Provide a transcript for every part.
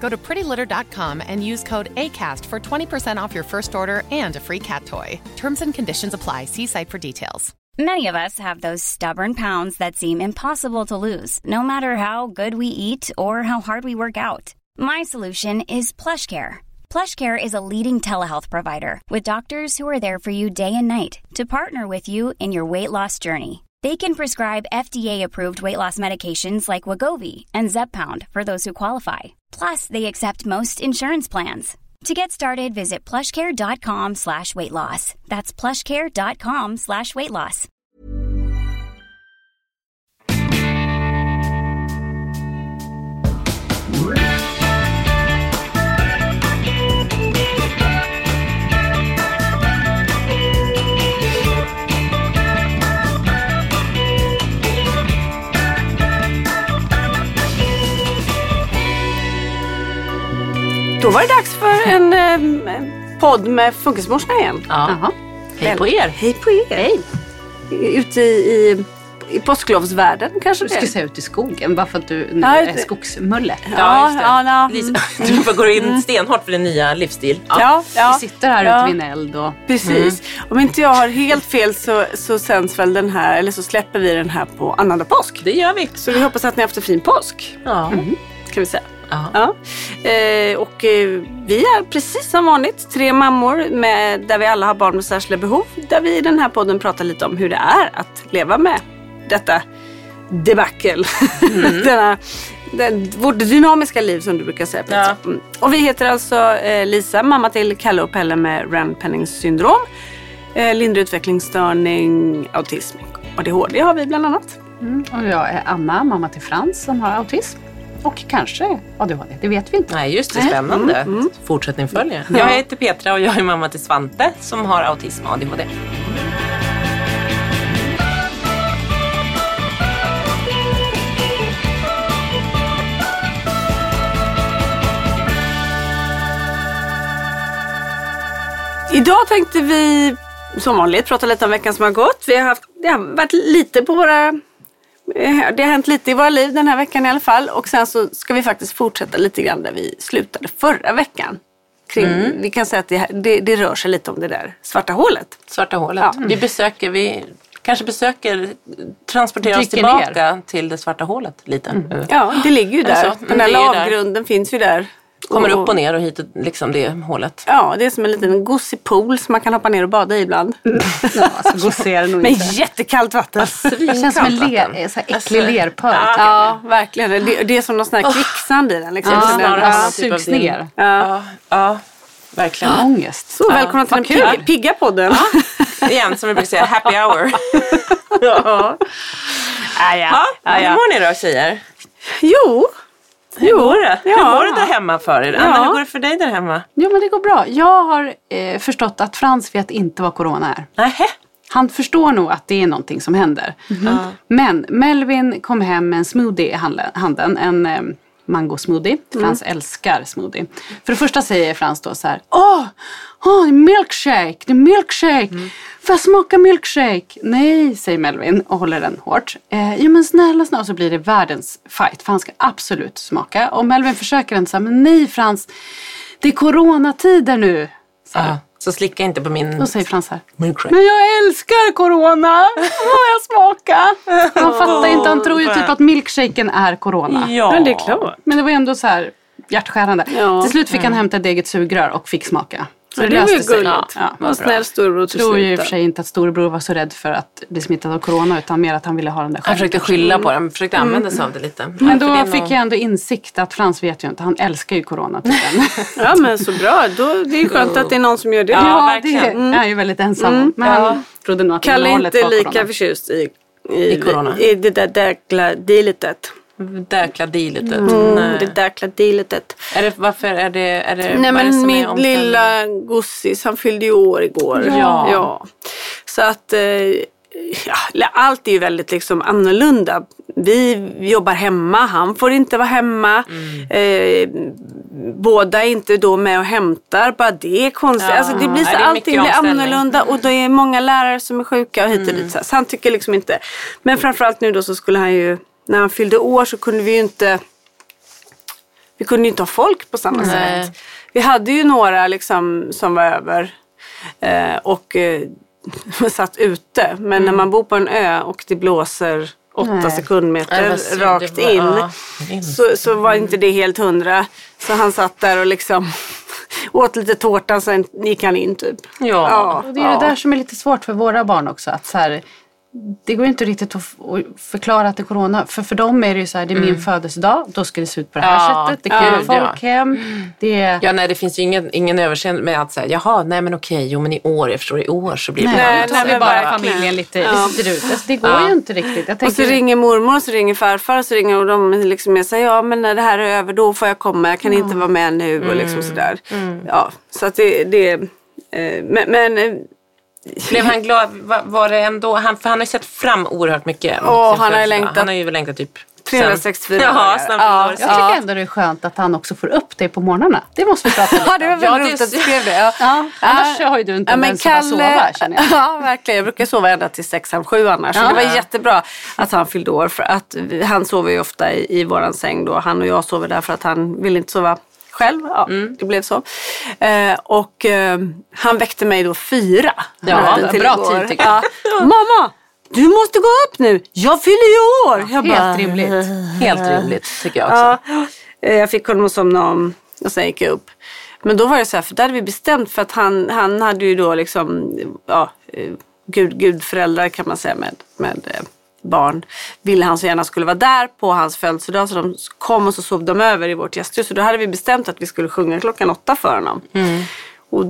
Go to prettylitter.com and use code ACAST for 20% off your first order and a free cat toy. Terms and conditions apply. See site for details. Many of us have those stubborn pounds that seem impossible to lose, no matter how good we eat or how hard we work out. My solution is PlushCare. PlushCare is a leading telehealth provider with doctors who are there for you day and night to partner with you in your weight loss journey. They can prescribe FDA-approved weight loss medications like Wagovi and Zepbound for those who qualify. Plus, they accept most insurance plans. To get started, visit plushcare.com slash weight loss. That's plushcare.com slash weight loss. Då var det dags för en eh, podd med Funkismorsorna igen. Ja. Hej på er. Hej på er. Hej. Ute i, i, i påsklovsvärlden kanske Du det skulle säga ut i skogen bara för att du nu Ja, är det- skogsmulle. Ja, just det. ja, ja. Lisa, du får gå in stenhårt för din nya livsstil. Ja, ja. Vi sitter här Ja. ute vid en eld och Precis. Om inte jag har helt fel så, så sänds väl den här, eller så släpper vi den här på annandag påsk. Det gör vi. Så vi hoppas att ni har haft en fin påsk, Ja. kan vi säga. Ja. Eh, och eh, vi är precis som vanligt tre mammor med, där vi alla har barn med särskilda behov. Där vi i den här podden pratar lite om hur det är att leva med detta debacle. Denna, den, vårt dynamiska liv som du brukar säga. Ja. Mm. Och vi heter alltså eh, Lisa, mamma till Kalle och Pelle med Rand-Pennings syndrom. Eh, lindrig utvecklingsstörning, autism och ADHD har vi bland annat. Och jag är Anna, mamma till Frans som har autism. Och kanske ADHD, det vet vi inte. Nej, just det. Spännande. Fortsättning följer. Jag heter Petra och jag är mamma till Svante som har autism och ADHD. Idag tänkte vi som vanligt prata lite om veckan som har gått. Vi har haft, det har varit lite på våra... eh, Det har hänt lite i våra liv den här veckan i alla fall. Och sen så ska vi faktiskt fortsätta lite grann där vi slutade förra veckan. Kring, Vi kan säga att det, här- det, det rör sig lite om det där svarta hålet. Svarta hålet. Ja. Vi besöker, vi kanske besöker, transporterar oss tillbaka till det svarta hålet lite. Ja, det ligger ju där. Den Mm, där det är ju där. lavgrunden finns ju där. Kommer upp och ner och hit, liksom det hålet. Ja, det är som en liten gosig pool som man kan hoppa ner och bada i ibland. Ja, alltså, gosig är det nog Med inte. jättekallt vatten. Det känns som en ler, eh, så här äcklig Alltså, lerpöl. Ja, verkligen. Det, det är som någon sån här kvicksand i den. Liksom. Ja, snarare ja. typ av sugs ner. Ja, ja verkligen. Ångest. Så, välkomna till den pigga, pigga podden. Igen, som vi brukar säga, happy hour. ja. Ja, Ja, hur mår ni då tjejer? Jo, Hur går det? Hur Ja. går det där hemma för er? Anna, Ja. hur går det för dig där hemma? Jo men det går bra. Jag har eh, förstått att Frans vet inte vad corona är. Nähä? Han förstår nog att det är någonting som händer. Men Melvin kom hem med en smoothie i handen. En eh, mango smoothie. Frans älskar smoothie. För det första säger Frans då så här. Åh, åh det är milkshake, det är milkshake. Får jag smaka milkshake? Nej, säger Melvin och håller den hårt. Eh, jo men snälla, snälla. Och så blir det världens fight. För han ska absolut smaka. Och Melvin försöker inte säga, men nej Frans. Det är coronatider nu. Så, här. Ja. Så slicka inte på min Då säger Frans så här. milkshake. Men jag älskar corona! Får jag smaka? Han fattar inte, han tror ju typ att milkshaken är corona. Ja. men det är klart. Men det var ändå så här hjärtskärande. Ja. Till slut fick han hämta ett eget sugrör och fick smaka. Så Men det var ju gulligt. Ja, Var snäll storbror Jag till tror ju i och för sig inte att storebror var så rädd för att bli smittad av corona utan mer att han ville ha den där Han själv. försökte skylla på det, han försökte använda sig av det lite. Men det då är fick jag ändå insikt att Frans vet ju inte, han älskar ju corona. Ja men så bra. Då, det är skönt att det är någon som gör det. Ja, ja, verkligen. det är ju väldigt ensam. Men han trodde nog att Kalle är inte lika corona. förtjust i, i, I corona. i det där däkla dilitet. Däkla litet. Mm, Nej. det däkla dilitet. Är det, varför är det, är det, Nej det men är min lilla gossis, han fyllde ju år igår. Ja. ja. Så att eh, ja, allt är ju väldigt liksom annorlunda. Vi jobbar hemma, han får inte vara hemma. Mm. Eh, båda är inte då med och hämtar, bara det är konstigt. Ja. Alltså det blir så, Nej, det allting blir annorlunda och det är många lärare som är sjuka och hit och Mm. dit. Så, här. så han tycker liksom inte. Men framförallt nu då så skulle han ju, när han fyllde år så kunde vi ju inte vi kunde ju inte ha folk på samma Nej. sätt. Vi hade ju några liksom som var över eh, och eh, satt ute. Men när man bor på en ö och det blåser åtta Nej. Ja, sekundmeter synd, rakt var- in ja, så, så var inte det helt hundra. Så han satt där och liksom åt lite tårta sen gick han in typ. Ja. Och det är det där som är lite svårt för våra barn också. Att så här, det går ju inte riktigt att, förklara att det är corona. För för dem är det ju så här, det är min födelsedag, då ska det se ut på det här Ja, sättet. Det kommer ja. folk hem. Det är... Ja, nej, det finns ju ingen, ingen överseende med att säga, jaha, nej men okej, jo men i år, jag förstår, i år så blir det Nej, Nej, nej, nej, bara familjen lite Ja. ja. ut. Alltså, det går Ja. ju inte riktigt. Jag Och så tänker, ringer mormor och så ringer farfar och så ringer och de liksom säger ja men när det här är över då får jag komma, jag kan inte vara med nu och liksom sådär. Ja, så att det, det eh, men, men eh, Blev han glad? Var, det ändå, han, för han har ju sett fram oerhört mycket. sin han har längtat Han har ju längtat typ... sen- 364 Ja, Ja, jag tycker ändå det är skönt att han också får upp det på morgnarna. Det måste vi prata lite Ja, det var om. väldigt Ja, roligt att du skrev det. Ja. Ja, annars har ju du inte en men bara sova känner jag. Ja, verkligen. Jag brukar sova ända till sex, halv sju annars. Så Ja. det var jättebra att han fyllde år. För att vi- han sover ju ofta i, i våran säng då. Han och jag sover där för att han vill inte sova själv. Ja, Mm. det blev så. Eh, och eh, han väckte mig då fyra. Ja, till bra igår. tid tycker jag. Ja. Mamma! Du måste gå upp nu! Jag fyller ju år! Jag Helt rimligt. Helt rimligt tycker jag också. Ja, eh, jag fick honom att somna om och sen gick jag upp. Men då var det så här, för där hade vi bestämt för att han, han hade ju då liksom, ja, eh, gud, gudföräldrar kan man säga med, med eh, barn. Ville han så gärna skulle vara där på hans födelsedag så de kom och så sov de över i vårt gästhus. Så då hade vi bestämt att vi skulle sjunga klockan åtta för honom. Och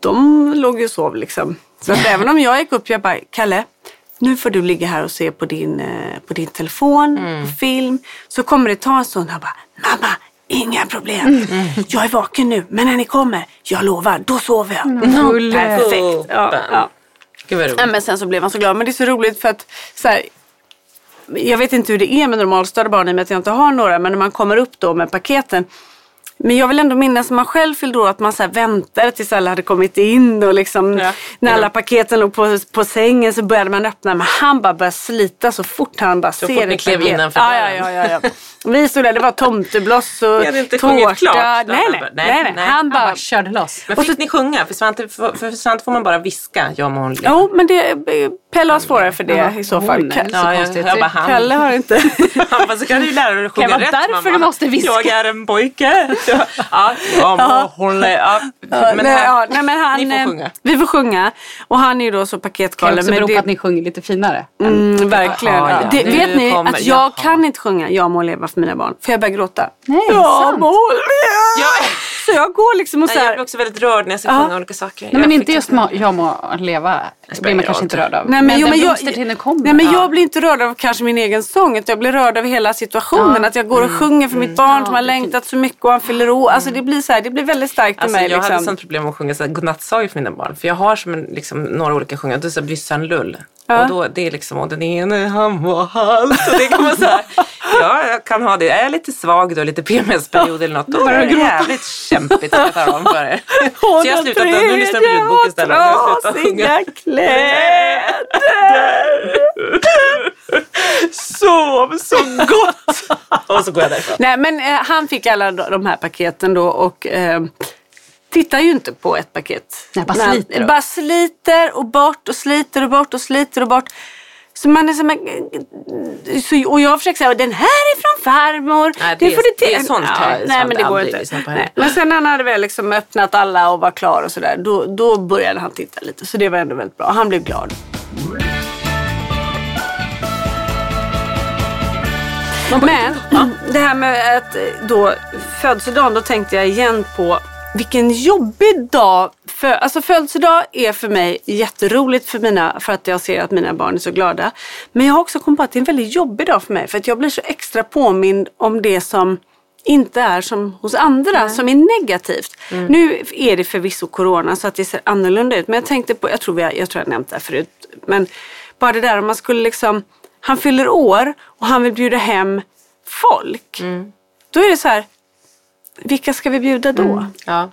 de låg ju och sov liksom. Så att även om jag gick upp, jag bara, Kalle, nu får du ligga här och se på din, eh, på din telefon, på film. Så kommer det ta en stund och jag bara, mamma, inga problem. Jag är vaken nu, men när ni kommer, jag lovar, då sover jag. Perfekt. Ja, ja. Gud vad Ja, men sen så blev han så glad. Men det är så roligt för att så här, jag vet inte hur det är med normalstörda barn i och med att jag inte har några. Men när man kommer upp då med paketen. Men jag vill ändå minnas när man själv fyllde år att man så här väntade tills alla hade kommit in och liksom Ja. när alla paketen låg på, på sängen så började man öppna. Men han bara började slita så fort han bara Så ser fort ni ett klev paket. innanför ja, ja, ja, ja, ja. Vi stod där, det var tomtebloss och Ni tårta. klart. Nej, Nej, nej, nej, nej, nej. nej. Han Han bara bara körde loss. Men fick ni sjunga? För Svante, för, för Svante får man bara viska, ja må hon leva. Jo, men det, Pelle har svårare för det Ja, i så fall. hon så Ja, jag, jag bara, han. Kalle har inte. Han bara, så kan du lära dig att sjunga Kan det rätt. vara därför mamma. du måste viska? Jag är en pojke. Ja, ja må hon leva. Ja, Men nej, här, ja, nej, men han, ni får eh, sjunga. Vi får sjunga. Och han är ju då så Kan paketgalen. också men bero det- på att ni sjunger lite finare. Mm, verkligen. Ja, ja. Det, vet ni kommer- att jag jaha. kan inte sjunga Jag må leva för mina barn. För jag börjar gråta. Nej, jag sant. må leva. Ja. Så jag går liksom och så Nej, jag här. blir också väldigt rörd när jag ska Ja. sjunga olika saker. Nej, men inte just ma- jag må leva. Det blir man kanske inte rörd av. Nej, men, jo, den men jag, kommer. nej, men Ja. jag blir inte rörd av kanske min egen sång. Utan jag blir rörd av hela situationen. Ja. Att jag går och sjunger för mitt barn som har längtat så mycket och han fyller år. Alltså det blir, så här, det blir väldigt starkt i Alltså, mig. jag hade Liksom. sånt problem med att sjunga så här godnattsagor för mina barn. För jag har som en, liksom, några olika sjungare. Det är så här Bryssan Lull. Ja. Och då, det är liksom, och den ene han var halt. Och det kan man säga. Ja, jag kan ha det. Är jag lite svag då, lite PMS-period eller något, då är det jävligt kämpigt att jag tar om för er. Så jag har slutat, nu lyssnar jag på ljudbok istället. Trasiga kläder. Sov så gott! Och så går jag därifrån. Nej men eh, han fick alla de här paketen då och eh, tittar ju inte på ett paket. Nej, bara sliter. Bara sliter och bort och sliter och bort och sliter och bort. Så man är som så, och jag försöker säga den här är från farmor. Nej, det är- får du det är till- sånt kan jag- nej, sånt men det går inte. Nej. Men sen när han hade väl liksom öppnat alla och var klar och sådär. Då, då började han titta lite. Så det var ändå väldigt bra. Han blev glad. Men det här med att eh, då födelsedagen, då tänkte jag igen på vilken jobbig dag. För, alltså födelsedag är för mig jätteroligt för, mina, för att jag ser att mina barn är så glada. Men jag har också kommit på att det är en väldigt jobbig dag för mig. För att jag blir så extra påmind om det som inte är som hos andra, som är negativt. Nu är det förvisso corona så att det ser annorlunda ut. Men jag tänkte på, jag tror, vi har, jag tror jag nämnt det här förut. Men bara det där om man skulle liksom, han fyller år och han vill bjuda hem folk. Då är det så här, vilka ska vi bjuda då? Ja.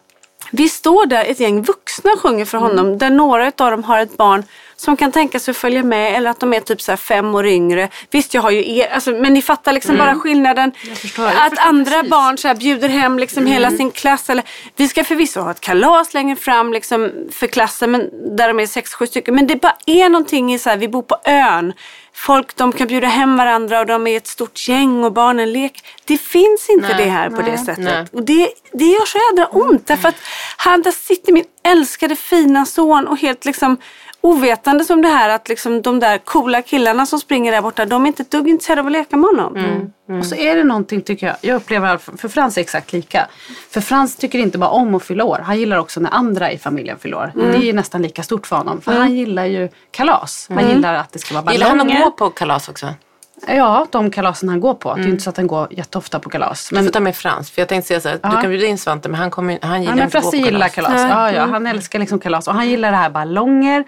Vi står där, ett gäng vuxna sjunger för honom, där några av dem har ett barn som kan tänka sig att följa med eller att de är typ så fem år yngre. Visst, jag har ju er, alltså, men ni fattar liksom bara skillnaden. förstår, jag att andra precis. barn så bjuder hem liksom hela sin klass. Eller, vi ska förvisso ha ett kalas längre fram liksom, för klassen men, där de är sex, sju stycken. Men det bara är någonting i så här, vi bor på ön. Folk de kan bjuda hem varandra och de är ett stort gäng och barnen leker. Det finns inte det här på det sättet. nej. Och det, det gör så jädra ont. Därför att han, där sitter min älskade fina son och helt liksom ovetande som det här att liksom de där coola killarna som springer där borta, de är inte ett dugg intresserade av att leka med honom. Och så är det någonting tycker jag, jag upplever för Frans är exakt lika. För Frans tycker inte bara om att fylla år, han gillar också när andra i familjen fyller år. Det är ju nästan lika stort för honom. För han gillar ju kalas. Han gillar att det ska vara Gillar ballonger. han att gå på kalas också? Ja, de kalasen han går på. Det är inte så att han går jätteofta på kalas. Du Men får ta med Frans. För jag tänkte säga så här, du kan bjuda in Svante men han, kommer, han gillar Ja, inte att gå på gillar kalas. kalas. Ja, ja, han älskar liksom kalas. Och han gillar det här ballonger.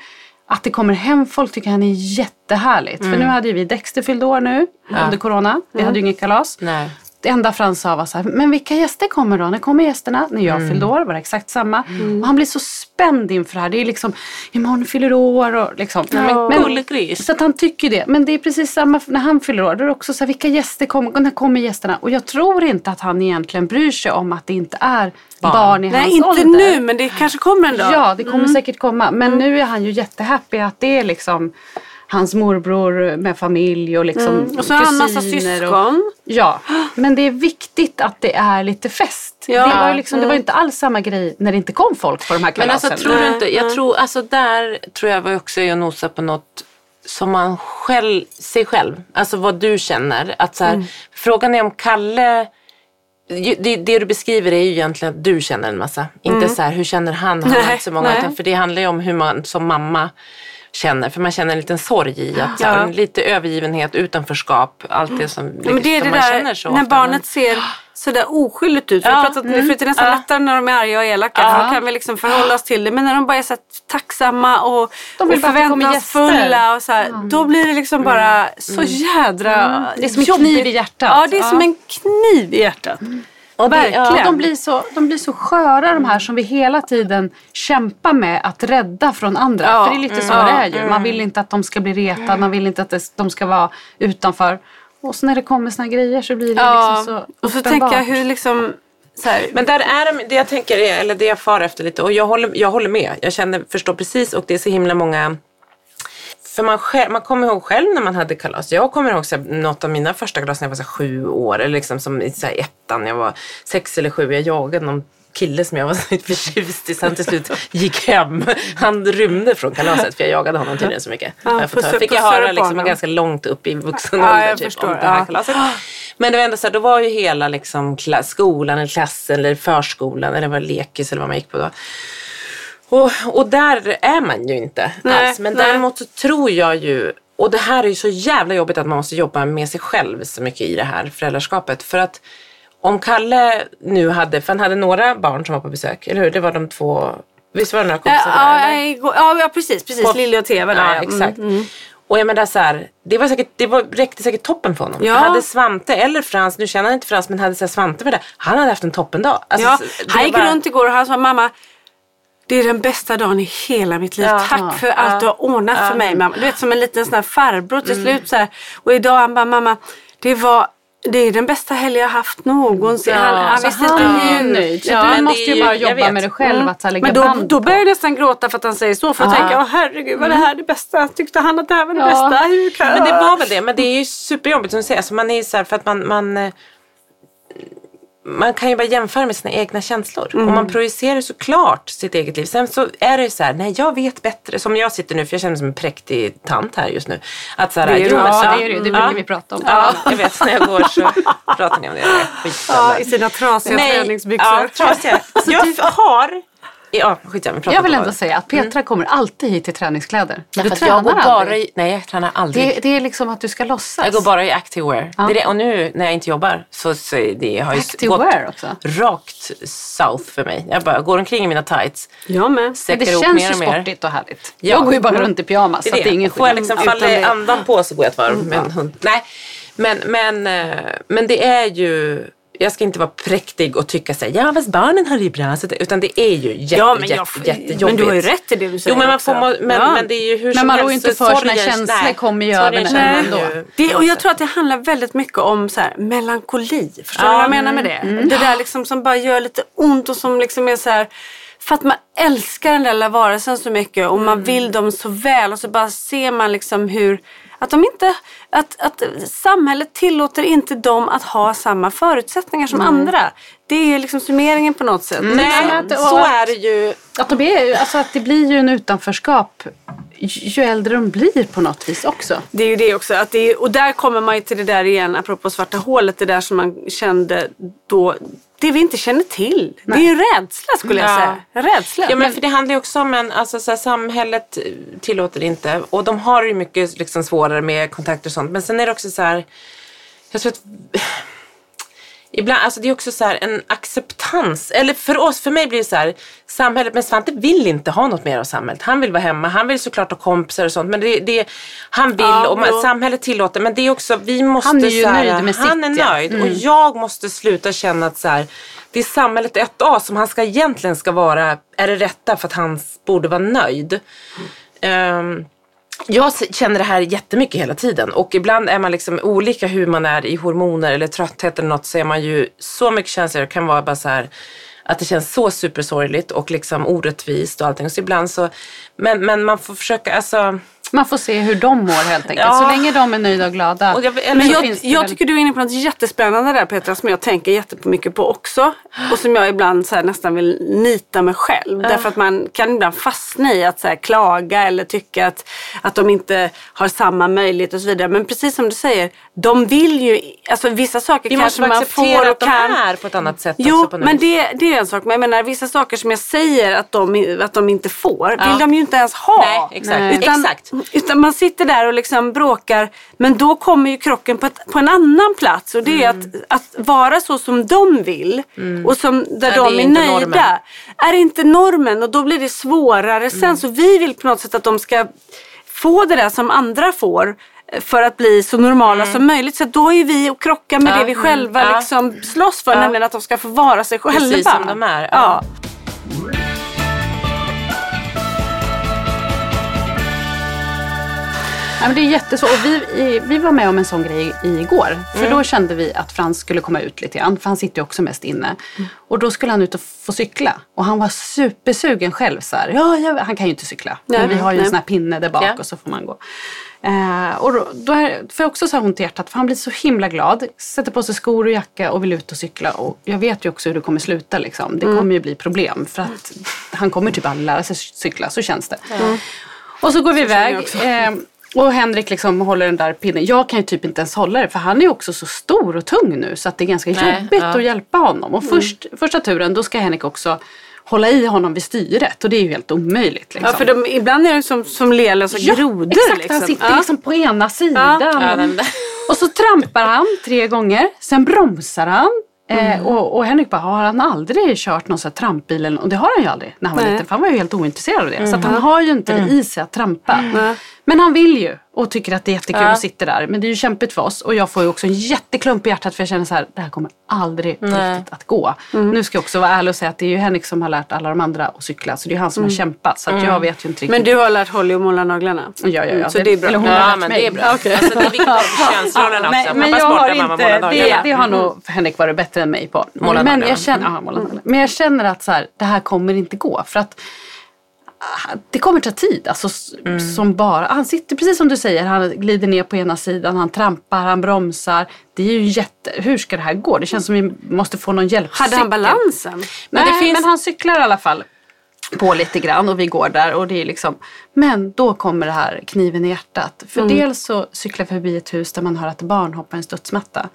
Att det kommer hem folk tycker han är jättehärligt. För nu hade ju vi Dexter fyllde år nu under corona. Vi hade ju inget kalas. Nej. Det enda Frans sa var så här, men vilka gäster kommer då? När kommer gästerna? När jag fyllde år var det exakt samma. Och han blir så spänd inför det här. Det är liksom, imorgon fyller år och liksom. men gullegris. Så att han tycker det. Men det är precis samma när han fyller år. Då är det också så här, vilka gäster kommer? När kommer gästerna? Och jag tror inte att han egentligen bryr sig om att det inte är barn, i Nej, hans inte ålder. nu, men det kanske kommer en dag. Ja, det kommer säkert komma. Men nu är han ju jättehappy att det är liksom hans morbror med familj och liksom Och så har han massa syskon. Och, ja, men det är viktigt att det är lite fest. Ja. Det, var liksom, det var ju inte alls samma grej när det inte kom folk på de här Men kalasen. alltså tror du inte, jag tror, alltså där tror jag var också jag nosar på något som man själv, sig själv, alltså vad du känner. Att så här, Frågan är om Kalle, det, det du beskriver är ju egentligen att du känner en massa. Inte så här, hur känner han? Han har inte så många, utan för det handlar ju om hur man som mamma känner. För man känner en liten sorg i att Ja. lite övergivenhet, utanförskap, allt det som, Ja, men det är som det man där känner så när ofta. barnet ser sådär oskyldigt ut. Ja, pratat om det förut, det är nästan lättare när de är arga och elaka. För då kan vi liksom förhålla oss till det. Men när de bara är så tacksamma och, De och förväntansfulla. Och så här, Då blir det liksom bara så jädra Det är som en jobbigt. kniv i hjärtat. Ja, det är Ja. som en kniv i hjärtat. Och det- Verkligen. Ja, de, blir så, de blir så sköra de här som vi hela tiden kämpar med att rädda från andra. Ja, För det är lite så mm, det ja, är ju. Man vill inte att de ska bli retade, man vill inte att det, de ska vara utanför. Och så när det kommer såna grejer så blir det Ja, liksom så och så uppenbart. tänker jag hur liksom... Så här, Men där är de, det jag tänker, är, eller det jag far efter lite, och jag håller, jag håller med. Jag känner, förstår precis och det är så himla många för man, själv, man kommer ihåg själv när man hade kalas. Jag kommer ihåg så här, något av mina första kalas när jag var så här, sju år. Eller liksom som i så här, ettan, jag var sex eller sju. Jag jagade någon kille som jag var så förtjust i. Så han till slut gick hem. Han rymde från kalaset för jag jagade honom tydligen så mycket. Ja, jag pussar- fick jag höra liksom, ganska långt upp i vuxen Ja, ålder jag typ, förstår, om det här ja. kalaset. Men det var ändå så här, då var ju hela liksom, skolan, eller klassen eller förskolan eller vad lekis eller vad man gick på då. Och, och där är man ju inte Nej, alls. Men nej. däremot så tror jag ju, och det här är ju så jävla jobbigt att man måste jobba med sig själv så mycket i det här föräldraskapet. För att om Kalle nu hade, för han hade några barn som var på besök, eller hur? Det var de två, visst var det några kompisar igår- ja, ja, precis. precis. På- och Teva där. Ja, ja. exakt. Mm. Och jag menar så här, det, var säkert, det var, räckte säkert toppen för honom. Ja. Hade Svante eller Frans, nu känner han inte Frans, men hade så här, Svante var där, han hade haft en toppendag. Alltså, Ja, det han gick bara- runt igår och han sa mamma det är den bästa dagen i hela mitt liv. Ja. Tack för allt du har ordnat för mig mamma. Du vet som en liten sån här farbror till slut så här. Och idag han bara mamma det var det är den bästa helg jag haft någonsin. Ja, han, han Så visste han inte är ju hur. nöjd. Så Ja, du måste ju bara jag jobba vet. med dig själv. Att så här, lägga Men då, band då börjar jag nästan gråta för att han säger så. För jag Ja. tänker, åh herregud vad det här är det bästa. Tyckte han att det här var det Ja. bästa? Hur kan Men det var väl det. Men det är ju superjobbigt som du säger. Alltså man är så här för att man, man eh, man kan ju bara jämföra med sina egna känslor. Och Mm. man projicerar såklart sitt eget liv. Sen så är det ju så här, nej jag vet bättre. Som jag sitter nu, för jag känner mig som en präktig tant här just nu. Att så här, Det är jo, men så- Ja, det är det ju. Det brukar vi prata om. Ja, jag vet. När jag går så pratar ni om det. Det. Ja, I sina trasiga Nej, träningsbyxor. Ja, trasiga. Jag har... Ja, skitsamma. vi pratar Jag vill ändå det. säga att Petra kommer alltid hit till träningskläder. Du Därför att jag går tränar bara aldrig. i, Nej, jag tränar aldrig. Det, det är liksom att du ska låtsas. Jag går bara i activewear. Det är det. Och nu när jag inte jobbar så, så det har ju gått också? rakt south för mig. Jag bara går omkring i mina tights, Jag med. Men det känns mer ju sportigt och härligt. Ja. Jag går ju bara runt i pyjamas. Det så är att det är ingen Får jag liksom falla i det- andan på så går jag ett varv med en hund. Nej, men, men, eh, men det är ju... Jag ska inte vara präktig och tycka så här, ja fast barnen har det ju bra. Så utan det är ju jätte, Ja, men, jätte, jag, jättejobbigt. men du har ju rätt i det du säger Jo men man får, men, Ja. men det är ju hur Men som man rår inte för sina känslor nej, kommer ju över känner ändå. Det, och jag tror att det handlar väldigt mycket om så här, melankoli. Förstår Ja, du vad jag menar med det? Mm. Det där liksom som bara gör lite ont och som liksom är så här för att man älskar den där lilla varelsen så mycket och Mm. man vill dem så väl och så bara ser man liksom hur att de inte, att, att samhället tillåter inte dem att ha samma förutsättningar som Mm. andra. Det är liksom summeringen på något sätt. Nej, Men att- så är det ju. Att, de är, alltså att det blir ju en utanförskap ju äldre de blir på något vis också. Det är ju det också. Att det är, och där kommer man ju till det där igen, apropå svarta hålet, det där som man kände då. Det vi inte känner till. Det är ju rädsla skulle jag Ja. säga. Rädsla. Ja, men för det handlar ju också om en, alltså så här, samhället tillåter inte och de har ju mycket liksom, svårare med kontakter och sånt. Men sen är det också så här, jag tror att Ibland, alltså det är också så här en acceptans. Eller för oss, för mig blir det så här, samhället, men Svante vill inte ha något mer av samhället. Han vill vara hemma, han vill såklart ha kompisar och sånt. Men det, det han vill Ja, och man, samhället tillåter. Men det är också, vi måste Han är ju så här, nöjd med Han sitt, är ja. nöjd och jag måste sluta känna att så här, det är samhället 1A som han ska egentligen ska vara, är det rätta för att han borde vara nöjd. Ehm, jag känner det här jättemycket hela tiden och ibland är man liksom olika hur man är i hormoner eller trötthet eller något så är man ju så mycket känsligare. Det kan vara bara så här att det känns så supersorgligt och liksom orättvist och allting. Så ibland så, men, men man får försöka, alltså. Man får se hur de mår helt enkelt. Ja. Så länge de är nöjda och glada. Och jag, eller, Men jag, jag väl- tycker du är inne på något jättespännande där Petra som jag tänker jättemycket på också. Och som jag ibland så här, nästan vill nita mig själv. Därför att man kan ibland fastna i att så här, klaga eller tycka att, att de inte har samma möjlighet och så vidare. Men precis som du säger, de vill ju, alltså vissa saker vi kanske måste man acceptera får och att de kan. är på ett annat sätt Jo, också. Men det, det är en sak. Men jag menar vissa saker som jag säger att de, att de inte får, Ja. vill de ju inte ens ha. Nej, exakt. Nej. Utan, exakt. Utan man sitter där och liksom bråkar. Men då kommer ju krocken på, ett, på en annan plats. Och det är Mm. att, att vara så som de vill och som, där Ja, de är är, nöjda. normen. Är inte normen och då blir det svårare sen. Mm. Så vi vill på något sätt att de ska få det där som andra får eh, för att bli så normala som möjligt. Så då är vi och krockar med Mm. Ja, det vi mm, själva ja. liksom slåss för. Ja. Nämligen att de ska få vara sig själva. Precis som de är, ja. Men det är jätteså. Och vi, vi var med om en sån grej igår. För Mm. då kände vi att Frans skulle komma ut lite grann. För han sitter ju också mest inne. Och då skulle han ut och få cykla. Och han var supersugen själv. Så här, ja, ja, han kan ju inte cykla. Nej, men vi har ju en nej. sån här pinne där bak Ja. och så får man gå. Eh, och då, då är, får jag också så här ont i hjärtat. För han blir så himla glad. Sätter på sig skor och jacka och vill ut och cykla. Och jag vet ju också hur det kommer sluta. Liksom. Det kommer ju bli problem. För att han kommer typ aldrig lära sig cykla. Så känns det. Och så går vi jag iväg. Eh, och Henrik liksom håller den där pinnen. Jag kan ju typ inte ens hålla det för han är ju också så stor och tung nu så att det är ganska Nej, jobbigt ja. att hjälpa honom. Och först, första turen då ska Henrik också hålla i honom vid styret och det är ju helt omöjligt. Liksom. Ja, för de, ibland är de som, som lelösa Ja, grodor. Exakt, liksom. han sitter Ja. liksom på ena sidan. Ja, Och så trampar han tre gånger, sen bromsar han. Eh, och, och Henrik bara, har han aldrig kört någon sån här trampbil? eller nå-" Och det har han ju aldrig när han var Nej. liten. För han var ju helt ointresserad av det. Så att han har ju inte det i sig att trampa. Nej. Men han vill ju. Och tycker att det är jättekul Ja. och sitter där. Men det är ju kämpigt för oss och jag får ju också en jätteklump i hjärtat för jag känner så här, det här kommer aldrig Nej. riktigt att gå. Nu ska jag också vara ärlig och säga att det är ju Henrik som har lärt alla de andra att cykla så det är han som har kämpat så att jag vet ju inte riktigt. Men du har lärt Holly att måla naglarna? Ja, ja, ja. Så det är bra. Eller hon har Ja, lärt men mig. det är bra. Alltså, det är viktigt för könsrollerna också. men, men jag har inte, det, det har nog Henrik varit bättre än mig på. Måla men, naglarna. jag känner, ja, måla naglarna. men jag känner att så här, det här kommer inte gå. För att det kommer ta tid. Alltså, Mm. som bara, han sitter precis som du säger, han glider ner på ena sidan, han trampar, han bromsar. Det är ju jätte, hur ska det här gå? Det känns som vi måste få någon hjälp. Hade han balansen? Men, Nej, det finns- men han cyklar i alla fall på lite grann och vi går där och det är liksom Men då kommer det här kniven i hjärtat. För dels så cyklar vi förbi ett hus där man hör att barn hoppar en studsmatta.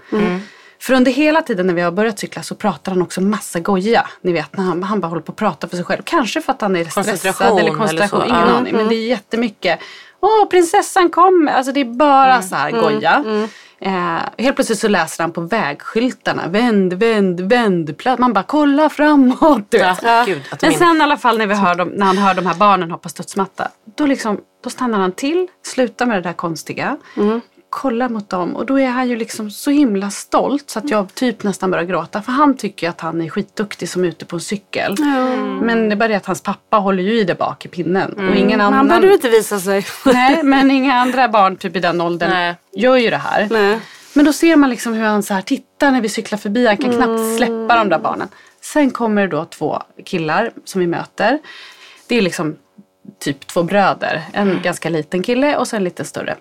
För under hela tiden när vi har börjat cykla så pratar han också massa goja. Ni vet när han, han bara håller på att prata för sig själv. Kanske för att han är stressad eller eller koncentration. så. Ingen Ja. aning. Men det är jättemycket. Åh, prinsessan kommer. Alltså det är bara så här goja. Eh, helt plötsligt så läser han på vägskyltarna. Vänd, vänd, vänd. Man bara kolla framåt. Du vet. Ja, gud, Men sen i alla fall när, vi hör dem, när han hör de här barnen hoppa studsmatta. Då, liksom, då stannar han till, slutar med det där konstiga. Kollar mot dem och då är han ju liksom så himla stolt så att jag typ nästan börjar gråta. För han tycker att han är skitduktig som är ute på en cykel. Men det är bara det att hans pappa håller ju i det bak i pinnen. Och ingen Han annan... behöver inte visa sig. Nej, men inga andra barn typ i den åldern Nej. gör ju det här. Nej. Men då ser man liksom hur han så här tittar när vi cyklar förbi. Han kan knappt släppa de där barnen. Sen kommer det då två killar som vi möter. Det är liksom typ två bröder. En ganska liten kille och sen en lite större.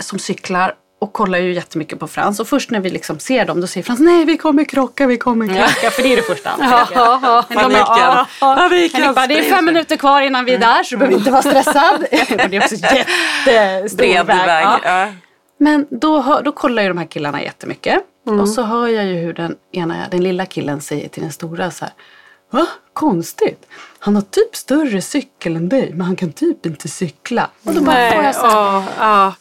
Som cyklar och kollar ju jättemycket på Frans. Och först när vi liksom ser dem då säger Frans nej vi kommer krocka, vi kommer krocka. För det är det första han. Ja, ja, de Paniken. ja, ja. Paniken Henrik bara, det är fem minuter kvar innan vi är där så du behöver inte vara stressad. och det är också jättestor väg. Ja. Ja. Men då, hör, då kollar ju de här killarna jättemycket. Mm. Och så hör jag ju hur den ena, den lilla killen säger till den stora så här. Va? Konstigt. Han har typ större cykel än dig men han kan typ inte cykla. Och då bara får jag så här, ja, ja.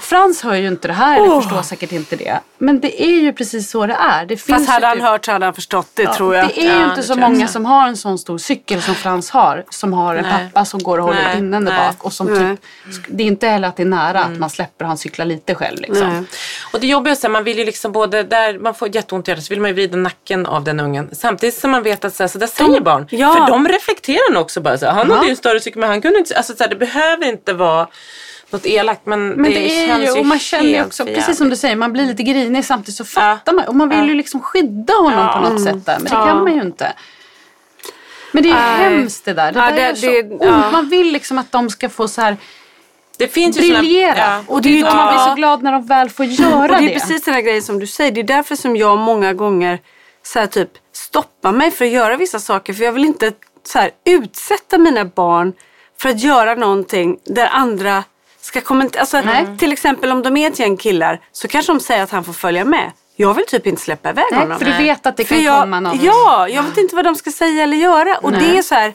Frans hör ju inte det här eller förstår säkert inte det. Men det är ju precis så det är. Det finns Fast hade ju han typ- hört så hade han förstått det tror jag. det är ju Ja, inte det så många som har en sån stor cykel som Frans har. Som har en Nej. pappa som går och håller Nej, pinnen där bak. Och som typ, det är inte heller att det är nära att man släpper han cyklar lite själv. Liksom. Och det jobbiga är så här, man vill ju liksom både där man får jätteont i hjärtat så vill man ju vrida nacken av den ungen. Samtidigt som man vet att så, här, så där säger barn. ja. För de reflekterar nog också bara så här, han Ja. hade ju en större cykel men han kunde inte, alltså så här, det behöver inte vara något elakt men, Men det, är känns ju, och man känner ju också, precis som du säger, man blir lite grinig samtidigt så Ja. fattar man. Och man vill Ja. ju liksom skydda honom på något sätt där. Men det Ja. kan man ju inte. Men det är ju hemskt det där. Det Ja, där det- så det- ja. Man vill liksom att de ska få så här Det finns ju såna- briljera. ja. Och det är ju då man blir så glad när de väl får göra Och det det. är precis den här grejen som du säger. Det är därför som jag många gånger så här, typ stoppar mig för att göra vissa saker. För jag vill inte så här, utsätta mina barn för att göra någonting där andra ska kommentera. Alltså, Nej. till exempel om de är ett gäng killar så kanske de säger att han får följa med. Jag vill typ inte släppa iväg Nej, honom. för du vet att det För kan jag, komma någon. Ja, jag vet inte vad de ska säga eller göra. Och Nej. det är så här.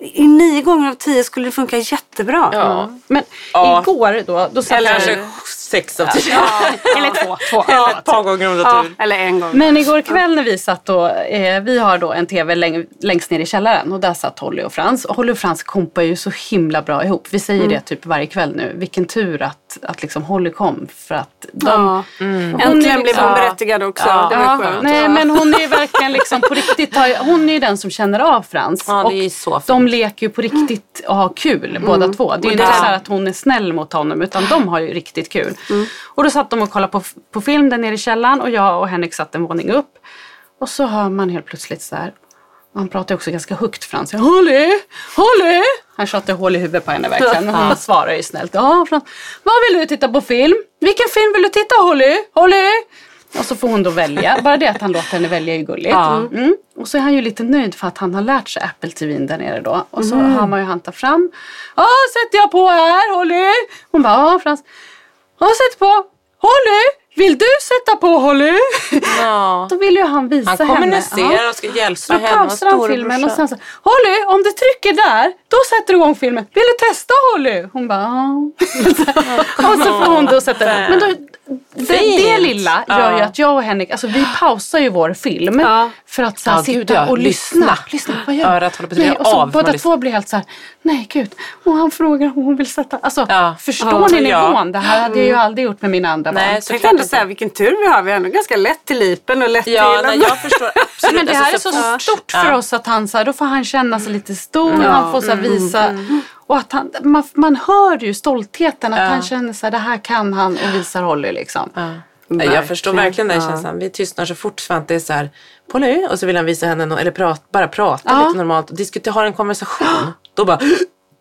I nio gånger av tio skulle det funka jättebra. Ja. Men Ja. igår då, då satt Kanske jag... sex av tio. Eller två. två. Eller ett par gånger om Ja, eller en gång. Men igår kväll när vi satt och, eh, vi har då en tv läng, längst ner i källaren och där satt Holly och Frans. Och Holly och Frans kompar ju så himla bra ihop. Vi säger det typ varje kväll nu. Vilken tur att, att liksom Holly kom för att de... Ja. Hon är Äntligen blev liksom- hon berättigad också. Ja. Det var Ja, skönt. nej men hon är ju verkligen liksom på riktigt, har- hon är ju den som känner av Frans. Ja, det och de leker ju på riktigt och har kul båda två. Det är ju inte så här att hon är snäll mot honom utan de har ju riktigt kul. Och då satt de och kollade på, på film där nere i källaren och jag och Henrik satt en våning upp. Och så hör man helt plötsligt så här han pratar också ganska högt Frans. Holly! Holly! Han tjatar hål i huvudet på henne verkligen. Och hon svarar ju snällt. Ja, Frans. Vad vill du titta på film? Vilken film vill du titta Holly? Holly! Och så får hon då välja. Bara det att han låter henne välja är ju gulligt. Ja. Mm. Och så är han ju lite nöjd för att han har lärt sig Apple TVn där nere då. Och så hör man ju han ta fram. Ja, sätter jag på här Holly. Hon bara, ja Frans. Har sett på! Håll nu! Vill du sätta på Holly? Ja. Då vill ju han visa Han henne. kommunicerar och ska hjälpa Så då henne. och pausar han filmen och sen så Holly, om du trycker där, då sätter du igång filmen. Vill du testa Holly? Hon bara ja. och så får hon då sätta Men då, det, det lilla gör ju Ja. att jag och Henrik, alltså vi pausar ju vår film Ja. för att så här, Ja, sitta gud, ja. och lyssna. Lyssna. lyssna. Vad gör Örat håller på att nej, och så av. Båda två blir helt så här, nej gud. Och han frågar om hon vill sätta, alltså Ja. förstår Ja. ni Ja. nivån? Det här hade jag ju aldrig gjort med mina andra barn. Nej, Jag så säga vilken tur vi har. Vi har ändå ganska lätt till lipen och lätt Ja, till... nej, jag förstår absolut. Men det här är Alltså, så fort- stort för Ja. oss att han så här, då får han känna sig lite stor, han får så här, visa och att han, man, man hör ju stoltheten att Ja. han känner så här, det här kan han och visar Holly liksom. Ja. Jag förstår verkligen den Ja. känslan. Vi tystnar så fort Svante är så här på nu och så vill han visa henne no- eller prat, bara prata Ja. lite normalt och diskutera, ha en konversation. Då bara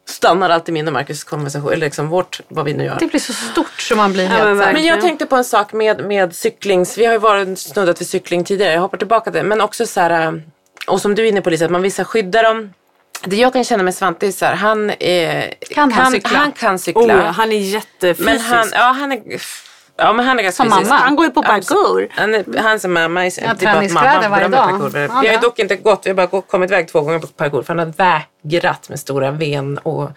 stannar alltid min och Marcus konversation, eller liksom vårt, vad vi nu gör. Det blir så stort så man blir Ja, helt men Men jag tänkte på en sak med, med cyklings, vi har ju varit snuddat vid cykling tidigare, jag hoppar tillbaka till det. Men också så här, äh, och som du är inne på Lisa, att man vill skydda dem. Det jag kan känna med Svante är så här, han, är, Kan han cykla? Han kan cykla. Oh, han är jättefysisk. men han, ja, han är, ja, men han är ganska Som fysisk. mamma. Han går ju på parkour. Han är, han som mamma är Ja, är bara mamma varje dag. Vi har ju dock inte gått, vi har bara kommit iväg två gånger på parkour för han har vägrat med stora ven och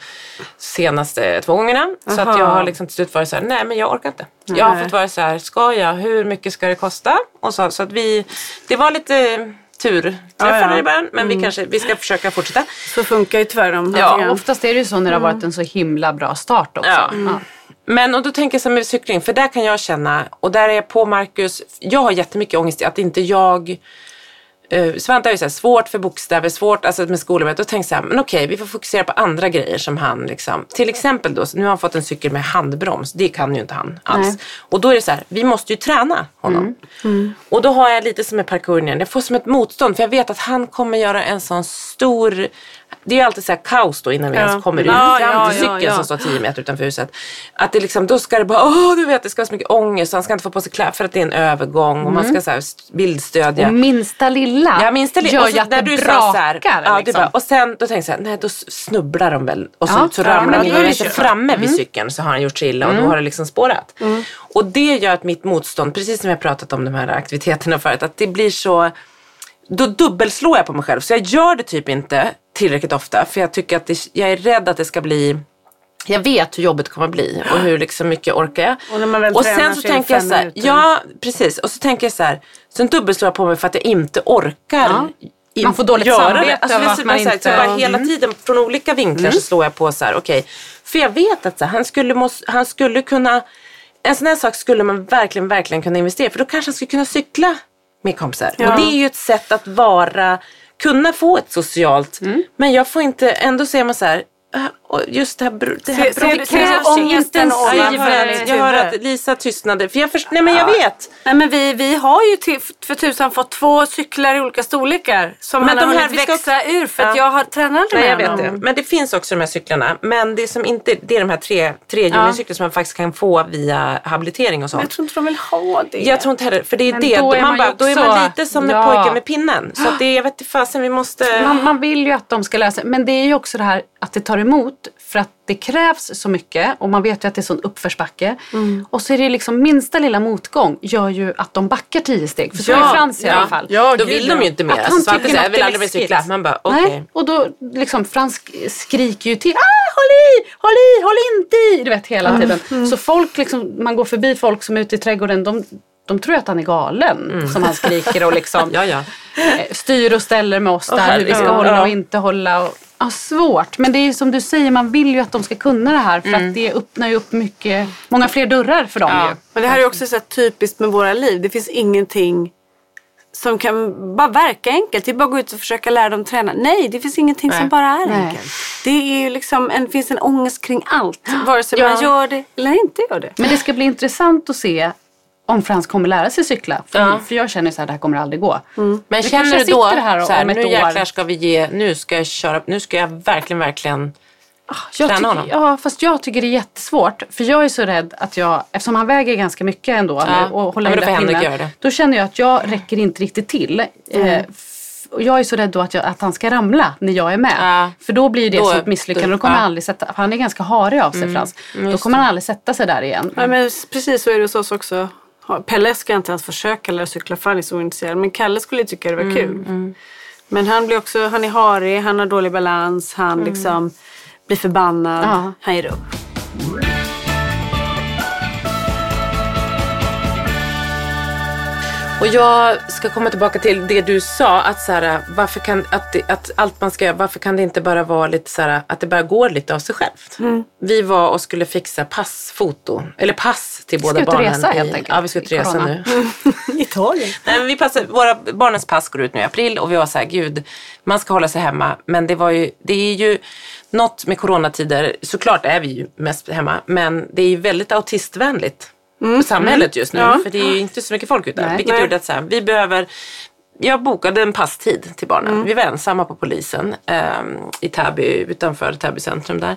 senaste två gångerna. Så att jag har liksom till slut varit så här, nej men jag orkar inte. Jag har Nej. fått vara så här, ska jag, hur mycket ska det kosta? Och så, så att vi, det var lite tur träffade Ja, ja. i början men vi kanske, vi ska försöka fortsätta. Så funkar ju tyvärr de. Ja. Oftast är det ju så när det har varit en så himla bra start också. Ja. Ja. Men och då tänker jag så här med cykling, för där kan jag känna, och där är jag på Marcus, jag har jättemycket ångest i att inte jag Uh, Svante har ju så här, svårt för bokstäver, svårt alltså med skolarbetet. Då tänkte jag så här, men okej, vi får fokusera på andra grejer som han liksom. Till exempel då, nu har han fått en cykel med handbroms. Det kan ju inte han alls. Nej. Och då är det så här, vi måste ju träna honom. Och då har jag lite som med parkouren. Jag får som ett motstånd för jag vet att han kommer göra en sån stor det är ju alltid så här kaos då innan vi Ja. ens kommer ut Ja, fram ja, till cykeln ja. som står 10 meter utanför huset. Att det liksom, då ska det bara, åh du vet det ska vara så mycket ångest. Han ska inte få på sig kläder för att det är en övergång och man ska så här bildstödja. Och minsta lilla Ja, minsta li- gör ju att när det du brakar. så här, ja, du liksom. bara, och sen då tänkte jag så här, nej då snubblar de väl och så, så ramlar inte kört. framme vid cykeln så har han gjort sig illa och då har det liksom spårat. Och det gör att mitt motstånd, precis som har pratat om de här aktiviteterna förut, att det blir så då dubbelslår jag på mig själv. Så jag gör det typ inte tillräckligt ofta. För jag tycker att det, jag är rädd att det ska bli jag vet hur jobbet kommer bli och hur liksom mycket orkar jag. Och när man väl och sen så det tänker jag så här, ja precis. Och så tänker jag så här, sen dubbelslår jag på mig för att jag inte orkar. in- Man får dåligt göra samvete det. Alltså, det så- man så här, inte- Mm. så bara hela tiden från olika vinklar så slår jag på så här, okej. För jag vet att så här, han, skulle mås, han skulle kunna, en sån här sak skulle man verkligen, verkligen kunna investera. För då kanske han skulle kunna cykla med kompisar. Ja. Och det är ju ett sätt att vara, kunna få ett socialt, Mm. men jag får inte, ändå ser man så här, äh, och just det här, det här ser du krävs ångesten Ja, jag, hör, att- att Lisa tystnade. För jag, först, nej men jag vet. Nej men vi, vi har ju till, för tusan fått två cyklar i olika storlekar som Men han de har här- hunnit växa ur för att Ja. jag har tränat Nej, jag med vet det. honom. Men det finns också de här cyklarna. Men det som inte, det är de här tre, trehjulingscyklar som man faktiskt kan få via habilitering och Men jag sånt. tror inte de vill ha det. Jag tror inte heller, för det är Men det. då är man ju bara, då är man lite som med Ja. pojken med pinnen. Så att det, jag vet inte fasen, vi måste... Man, man vill ju att de ska lära sig. Men det är ju också det här att det tar emot för att det krävs så mycket och man vet ju att det är sån uppförsbacke. Mm. Och så är det liksom minsta lilla motgång gör ju att de backar tio steg. För så Ja, är Frans i Ja. alla fall. Ja, Då vill de ju inte mer. Att han Svante tycker säger, jag något vill är aldrig mer läskigt. cykla. Man bara, okej. Nej, och då liksom Frans skriker ju till. Ah, håll i, håll i, håll inte i. Du vet hela tiden. Så folk liksom, man går förbi folk som är ute i trädgården. De, de tror att han är galen som han skriker och liksom Ja, ja. eh, styr och ställer med oss där. hur vi ska herregud. hålla Ja. och inte hålla. Och, ja, svårt. Men det är som du säger, man vill ju att de ska kunna det här. För att det öppnar ju upp mycket, många fler dörrar för dem Ja. ju. Men det här är också så här typiskt med våra liv. Det finns ingenting som kan bara verka enkelt. Det är bara att gå ut och försöka lära dem träna. Nej, det finns ingenting som Nej. bara är Nej. enkelt. Det är ju liksom en, finns en ångest kring allt. Vare sig Ja. man gör det eller inte gör det. Men det ska bli intressant att se om Frans kommer lära sig cykla. För, Ja. för jag känner så här, det här kommer aldrig gå. Men Det känner du då, här så här, nu jäklar ska vi ge, nu ska jag köra, nu ska jag verkligen, verkligen Jag Träna tycker, honom. ja, fast jag tycker det är jättesvårt. För jag är så rädd att jag, eftersom han väger ganska mycket ändå Ja. och håller Ja, då pinnen. Då känner jag att jag räcker inte riktigt till. Eh, f- och jag är så rädd då att, jag, att han ska ramla när jag är med. Ja. För då blir det Då- ett misslyckande. Då kommer ja. han aldrig sätta, han är ganska harig av sig Frans. Då kommer han aldrig sätta sig där igen. Ja, men precis så är det hos oss också. Pelle ska inte ens försöka lära cykla för han är så ointresserad. Men Kalle skulle tycka det var kul. Men han blir också, han är harig, han har dålig balans, han liksom blir förbannad, Ja. han ger upp. Och jag ska komma tillbaka till det du sa, att, så här, varför, kan, att, att allt man ska göra, varför kan det inte bara vara lite så här, att det bara går lite av sig självt? Vi var och skulle fixa passfoto, eller pass till båda ut och barnen. resa, helt i, enkelt, Ja, vi ska ut och resa corona. nu. Italien. Nej, men vi passar, våra barnens pass går ut nu i april och vi var så här, gud, man ska hålla sig hemma. Men det, var ju, det är ju något med coronatider, såklart är vi ju mest hemma, men det är ju väldigt autistvänligt på samhället just nu. För det är ju inte så mycket folk ute. Nej. Vilket Nej. gjorde att så här, vi behöver jag bokade en passtid till barnen. Vi var ensamma på polisen ehm, i Täby, utanför Täby centrum där.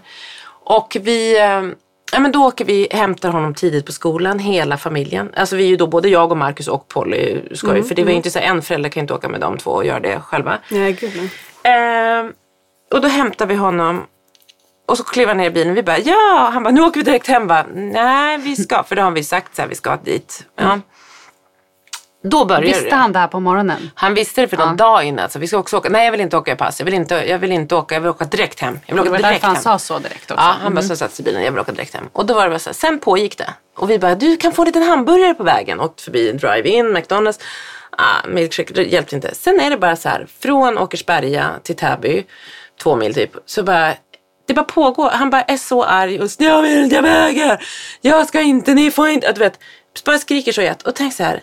Och vi, ehm, ja, men då åker vi, hämtar honom tidigt på skolan, hela familjen. Alltså vi är ju då både jag och Marcus och Polly ska ju, för det var ju inte så en förälder kan ju inte åka med de två och göra det själva. Nej, gud nej. Ehm, och då hämtar vi honom och så kliver han ner i bilen och vi bara ja, han bara nu åker vi direkt hem? Nej vi ska, för då har vi sagt så här, vi ska dit. Ja. Då börjar Visste det. han det här på morgonen? Han visste det för någon dag innan. Så vi ska också åka. Nej jag vill inte åka i pass. Jag vill inte, jag vill inte åka. Jag vill åka direkt hem. Jag vill Det åka var direkt därför han hem. sa så direkt också. Ja, han bara så satt i bilen. Jag vill åka direkt hem. Och då var det bara så här, sen pågick det. Och vi bara, du kan få en liten hamburgare på vägen. Åkte förbi drive-in, McDonalds. Ah, milkshake, det hjälpte inte. Sen är det bara så här, från Åkersberga till Täby, två mil typ. Så bara, det bara pågår. Han bara är så arg och jag vill jag väger. Jag ska inte, ni får inte. Du vet, bara skriker så jätt. Och tänk så här,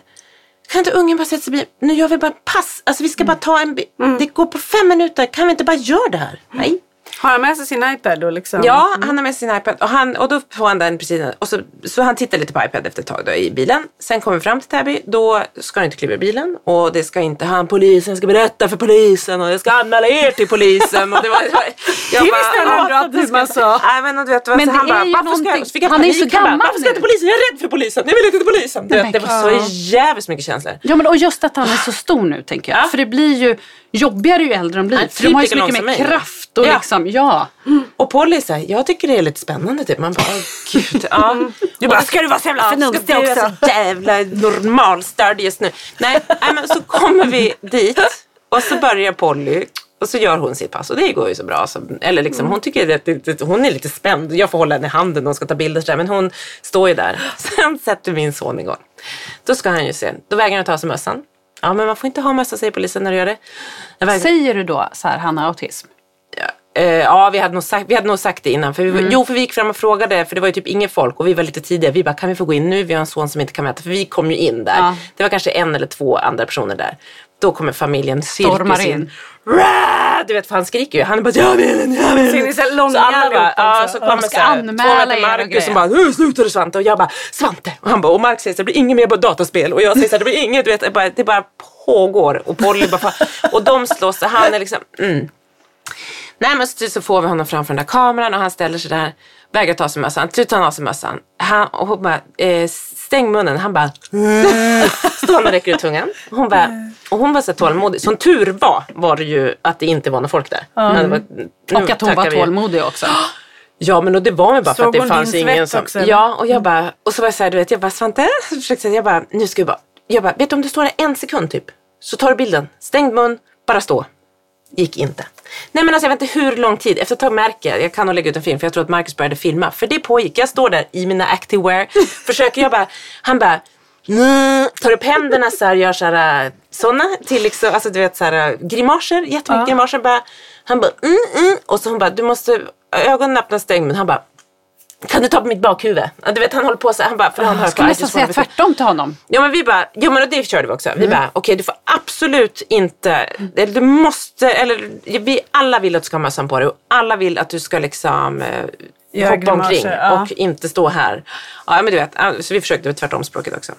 kan inte ungen bara sätta sig i? Nu gör vi bara pass. Alltså vi ska bara ta en bil. Det går på fem minuter. Kan vi inte bara göra det här? Nej. Har han med sig sin iPad då liksom? Ja, han har med sin iPad och, han, och då får han den precis. Och så, så han tittar lite på iPad efter ett tag då, i bilen. Sen kommer vi fram till Täby. Då ska han inte kliva i bilen och det ska inte han polisen ska berätta för polisen och jag ska anmäla er till polisen. Och det var, jag Det visste han ändå att du bara sa. Nej men du vet, Men så han bara, är ju varför ska jag, fick jag han är panik. så Han bara, gammal varför ska jag till polisen? Jag är rädd för polisen. Jag vill inte till polisen. Du vet, det var så jävligt mycket känslor. Ja men och just att han är så stor nu tänker jag. Ja. För det blir ju jobbigare ju äldre de blir. Är för de har ju typ så lika mycket mer kraft och Ja. liksom, ja. Och Polly här, jag tycker det är lite spännande typ. Man bara, åh gud. Ja. Du bara, ska du vara så jävla förnuftig Ska du också? jävla normalstörd just nu? Nej, nej, men så kommer vi dit och så börjar Polly och så gör hon sitt pass och det går ju så bra. Så, eller liksom, hon tycker att det, det, hon är lite spänd. Jag får hålla henne i handen och hon ska ta bilder sådär. Men hon står ju där. Sen sätter min son igång. Då ska han ju se. Då vägrar han ta av sig mössan. Ja men man får inte ha mössa säger när du gör det. Vägrar- Säger du då så här, han har autism? Eh, ja, vi hade, nog sagt, vi hade nog sagt det innan. För vi, Mm. Jo, för vi gick fram och frågade, för det var ju typ inget folk och vi var lite tidiga. Vi bara, kan vi få gå in nu? Vi har en son som inte kan vänta. För vi kom ju in där. Ja. Det var kanske en eller två andra personer där. Då kommer familjen cirkus in. Du vet, för han skriker ju. Han är bara, jag vill inte, jag vill inte. så Så alla bara, ja, också? så kommer så här, anmäla två Marcus som bara, nu slutar du Svante. Och jag bara, Svante. Och han bara, och Mark säger så det blir inget mer dataspel. Och jag säger så det blir inget, du vet, det bara, det bara pågår. Och Polly bara, och de slåss och han är liksom, mm. Nej men så, så får vi honom framför den där kameran och han ställer sig där, vägrar ta sig mössan, till slut tar han av sig mössan. Han, och hon bara, eh, stäng munnen. Han bara, står han och räcker ut tungan. Hon bara, och hon var så tålmodig. Som tur var, var det ju att det inte var någon folk där. Var, nu Och att hon var tackar vi. tålmodig också. Ja men och det var ju bara för att det fanns ingen som... också? Ja och jag bara, och så var jag såhär du vet, jag bara Svante, så försökte jag, jag bara, nu ska vi bara, jag bara, vet du om du står där en sekund typ, så tar du bilden, stängd mun, bara stå. Gick inte. Nej men alltså jag vet inte hur lång tid, efter ett tag märker jag, jag kan nog lägga ut en film för jag tror att Marcus började filma, för det pågick, jag står där i mina activewear, försöker jag bara, han bara, Mm, tar upp händerna så här, gör så här, äh, såna till liksom, alltså du vet så här, grimaser, jättemycket grimaser. Bara, han bara, mm, mm. Och så hon bara, du måste, ögonen öppna stäng, men han bara, kan du ta på mitt bakhuvud? Du vet han håller på så han bara, för han hör på, I nästan säga tvärtom till honom. Ja men vi bara, ja men det körde vi också. Vi bara, okej du får absolut inte, eller du måste, eller vi alla vill att du ska ha mössan på dig och alla vill att du ska liksom eh, hoppa omkring ja. och inte stå här. Ja men du vet, så vi försökte tvärtom språket också.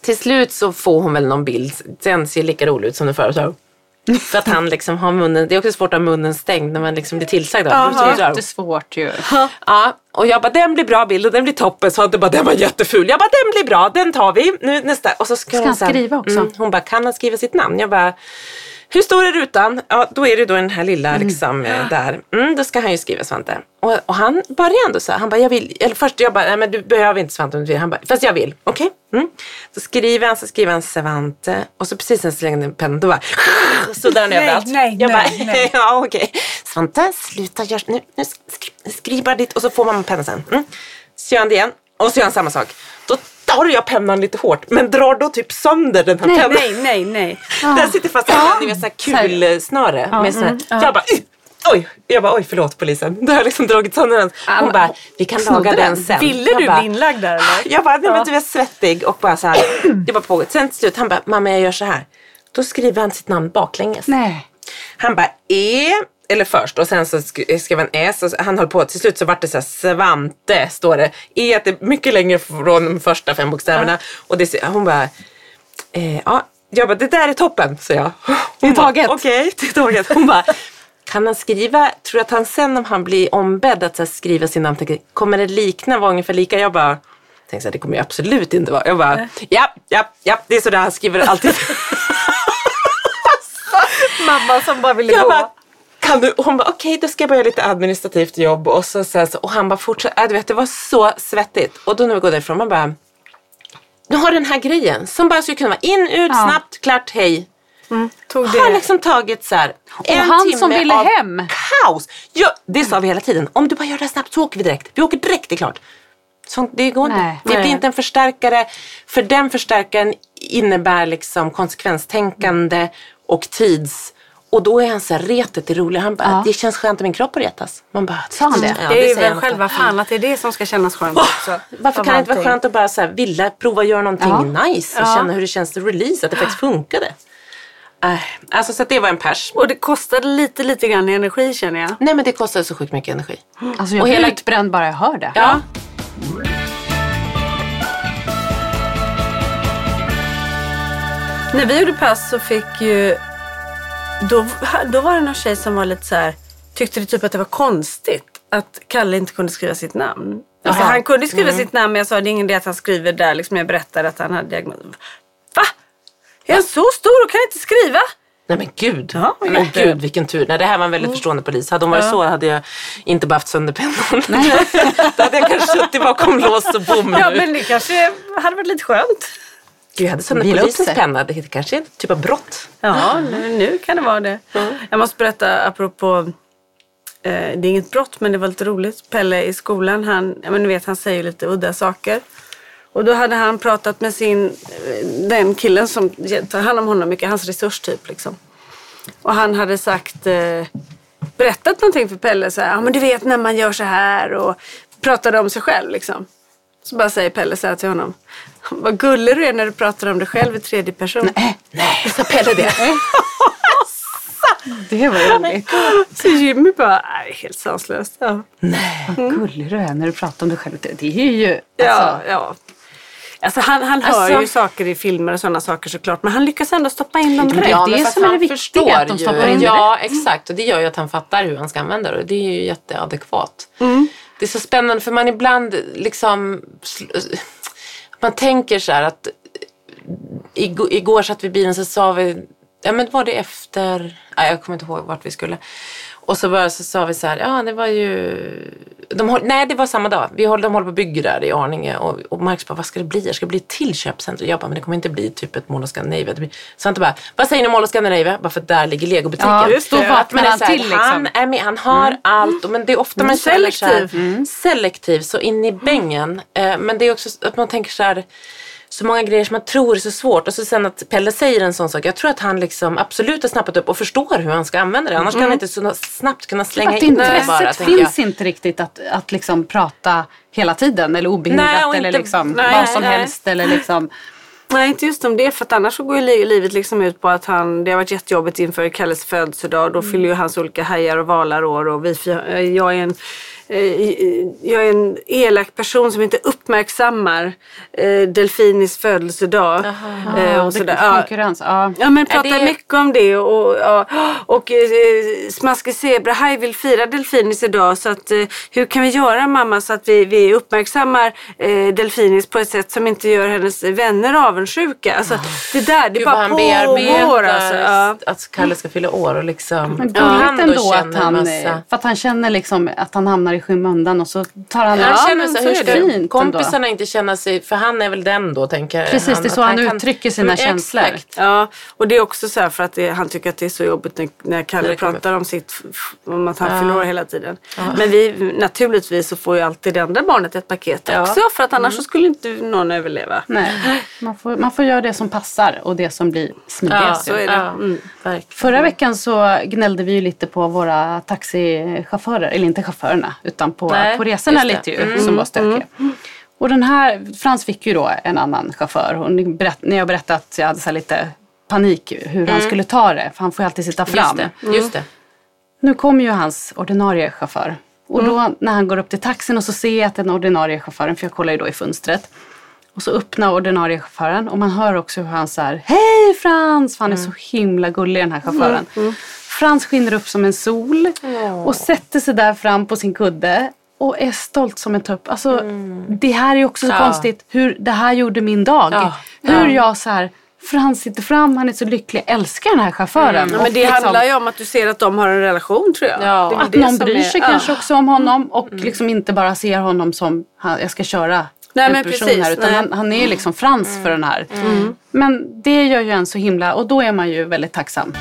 Till slut så får hon väl någon bild, den ser lika rolig ut som den förra. För att han liksom har munnen, det är också svårt att ha munnen stängd när man liksom blir tillsagd av honom. Det är Jättesvårt ju. Ja, och jag bara den blir bra bild och den blir toppen. Så inte bara den var jätteful. Jag bara den blir bra, den tar vi. Nu nästa. Och så ska, Ska hon han här- skriva också? hon bara kan han skriva sitt namn? Jag bara Hur stor är rutan? Ja, då är det då den här lilla liksom eh, där. Mm, då ska han ju skriva Svante. Och, och han börjar ändå så här, han bara, jag vill, eller först jag bara, nej men du behöver inte Svante om du vill. Han bara, fast jag vill. Okej. Mm. Så skriver han, så skriver han Svante och så precis när jag slängde ner pennan, då bara suddar han överallt. nej, jag nej, bara, nej. ja okej. Svante, sluta gör, nu, nu skri, skriv bara ditt och så får man pennan sen. Mm. Så gör han det igen och så gör han samma sak. Då tar jag pennan lite hårt men drar då typ sönder den här Nej, pennan. nej, nej, nej. Den sitter fast i ni vet såhär kulsnöre. Med såhär. Jag bara, oj, jag bara oj förlåt polisen. Då har jag liksom dragit sönder den. Hon bara, vi kan laga den sen. Ville du bara, bli inlagd där eller? Jag bara, nej men du är svettig och bara så här. Det var pågått. Sen till slut, han bara, mamma jag gör så här. Då skriver han sitt namn baklänges. Nej. Han bara, E, eller först och sen så sk- skrev han S och så- han höll på. Till slut så vart det så här, Svante står det. E är mycket längre från de första fem bokstäverna. Och det, hon bara, eh, ja. Jag bara, det där är toppen, så jag. Det är taget. Okej, det är taget. Hon bara, kan han skriva, tror du att han sen om han blir ombedd att så skriva sin namn, tänker, kommer det likna, vara ungefär lika? Jag bara, tänkte så här, det kommer ju absolut inte vara. Jag bara, ja, ja, ja, det är sådär han skriver alltid. Mamma som bara ville Jag gå. bara, du? Och hon bara, okej då ska jag börja lite administrativt jobb. Och, så, så, så, och han bara fortsatte, äh, du vet det var så svettigt. Och då när vi går därifrån, man bara, nu har den här grejen som bara skulle kunna vara in, ut, Ja. snabbt, klart, hej. Tog Har det. liksom tagit så här Och han som ville av hem. kaos. Ja, det sa vi hela tiden. Om du bara gör det här snabbt så åker vi direkt. Vi åker direkt, det är klart. Så det går inte. Det blir inte en förstärkare. För den förstärkaren innebär liksom konsekvenstänkande och tids. Och då är han så här, retet är roligt. Han bara, Ja. det känns skönt i min kropp att retas. Man bara, Sa han det? Ja, det är ju säger väl själva fan att det är det som ska kännas skönt också. Varför kan det inte vara skönt att bara så här, vilja prova att göra någonting Ja. nice och Ja. känna hur det känns att release, att det faktiskt funkade. Äh, alltså så att det var en pers. Och det kostade lite, lite grann i energi känner jag. Nej men det kostade så sjukt mycket energi. Alltså jag Och blir hela- utbränd bara jag hör det. Ja. När vi gjorde pass så fick ju... Då, då var det någon tjej som var lite så här... Tyckte det typ att det var konstigt att Kalle inte kunde skriva sitt namn. Alltså, han kunde skriva sitt namn men jag sa det är ingen idé att han skriver där. Liksom jag berättade att han hade diagnos. Va? Är han så stor och kan inte skriva? Nej men gud. Ja, men jätte- gud vilken tur. Nej, det här var en väldigt förstående polis. Hade hon varit så hade jag inte behövt sönder pennan. Då hade jag kanske suttit bakom lås och bom Ja nu. men det kanske hade varit lite skönt. Gud, jag hade sönder Vila upp polisens sig. penna. Det kanske är en typ av brott. Ja, nu, nu kan det vara det. Jag måste berätta apropå, eh, det är inget brott men det var lite roligt. Pelle i skolan, han, ja, men vet, han säger lite udda saker. Och då hade han pratat med sin, eh, den killen som tar hand om honom mycket, hans resurstyp liksom. Och han hade sagt, eh, berättat någonting för Pelle så här, ja men du vet när man gör så här och pratade om sig själv liksom. Så bara säger Pelle så här till honom. Vad gullig du är när du pratar om dig själv i tredje person. Nej, sa Pelle det? Det var roligt. Så Jimmy bara, nej, helt sanslöst. Ja, Vad gullig du är när du pratar om dig själv. Det är ju... ja. Alltså, ja. Alltså han, han hör Alltså- ju saker i filmer och sådana saker såklart. Men han lyckas ändå stoppa in dem det rätt. är det men fast som är det han viktiga, förstår att de ju. stoppar in det Ja, exakt. Och det gör ju att han fattar hur han ska använda det. Och det är ju jätteadekvat. Det är så spännande för man ibland liksom... Man tänker så här att... Igår, igår satt vi i bilen så sa vi... Ja men var det efter... Nej, jag kommer inte ihåg vart vi skulle. Och så, bara, så sa vi så här, ja det var ju... De håll, nej det var samma dag. Vi håller, de håller på och bygger där i Arninge. Och, och Marcus bara, vad ska det bli? Ska det bli ett till köpcentrum? Jag bara, men det kommer inte bli typ ett Mall of Scandinavia. Svante bara, vad säger ni om Mall of Scandinavia? Bara för att där ligger legobutiken. Ja, just det. Men det är han så här, till, liksom. Han är med, han har allt. och- Men det är ofta man känner så här, selektiv. mm. selektiv, så in i bängen. Eh, men det är också att man tänker så här, så många grejer som man tror är så svårt. Och så sen att Pelle säger en sån sak. Jag tror att han liksom absolut har snappat upp och förstår hur han ska använda det. Annars kan han inte så snabbt kunna slänga att in det intresset bara. jag. finns inte riktigt att, att liksom prata hela tiden eller obehindrat eller liksom nej, vad som nej. helst. Eller liksom, Nej, inte just om det. För att annars så går ju li- livet liksom ut på att han, det har varit jättejobbigt inför Kalles födelsedag. Då fyller ju hans olika hajar och valar år. Och vi, jag är en, jag är en elak person som inte uppmärksammar eh, Delfinis födelsedag. Eh, och sådär. Ja. Konkurrens, ja. Ja men pratar det- mycket om det och, ja, och eh, Smaskig Zebrahaj vill fira Delfinis idag så att eh, hur kan vi göra mamma så att vi, vi uppmärksammar eh, Delfinis på ett sätt som inte gör hennes vänner avundsjuka. Alltså det där, det Gud bara pågår alltså. Ja. att Kalle ska fylla år och liksom... Men Ja, gulligt han då ändå att han, massa- eh, för att han känner liksom att han hamnar i skymundan och så tar han Han ja, känner så, hur ska. Fint kompisarna inte känna sig, för han är väl den då tänker Precis, det är så han kan- uttrycker sina Mm, känslor. Exakt. Ja, och det är också så här för att det, han tycker att det är så jobbigt när, när Kalle det pratar om sitt, om att han Ja. förlorar hela tiden. Men vi, naturligtvis så får ju alltid det andra barnet ett paket Ja. också för att annars så skulle inte någon överleva. Nej, man får, man får göra det som passar och det som blir Ja, smidigast. så är det. Ja, Mm. verkligen. Förra veckan så gnällde vi ju lite på våra taxichaufförer, eller inte chaufförerna, utan på, Nej, på resorna lite ju, Mm. som var stökiga. Och den här, Frans fick ju då en annan chaufför och ni, berätt, ni har berättat att jag hade så lite panik hur han skulle ta det, för han får ju alltid sitta fram. Just det, just det. Nu kommer ju hans ordinarie chaufför. Och då Mm. när han går upp till taxin och så ser jag att den ordinarie chauffören, för jag kollar ju då i fönstret. Och så öppnar ordinarie chauffören och man hör också hur han säger Hej Frans! För han är Mm. så himla gullig den här chauffören. Frans skiner upp som en sol och sätter sig där fram på sin kudde och är stolt som en tupp. Alltså, Det här är också så Mm. Ja. konstigt hur det här gjorde min dag. Ja. Hur jag så här, Frans sitter fram, han är så lycklig, jag älskar den här chauffören. Ja, Och men det liksom- handlar ju om att du ser att de har en relation tror jag. Ja. Är att någon bryr är- sig ja. kanske också om honom och liksom inte bara ser honom som jag ska köra Nej, en men precis, här utan han, han är liksom Frans för den här. Men det gör ju en så himla och då är man ju väldigt tacksam.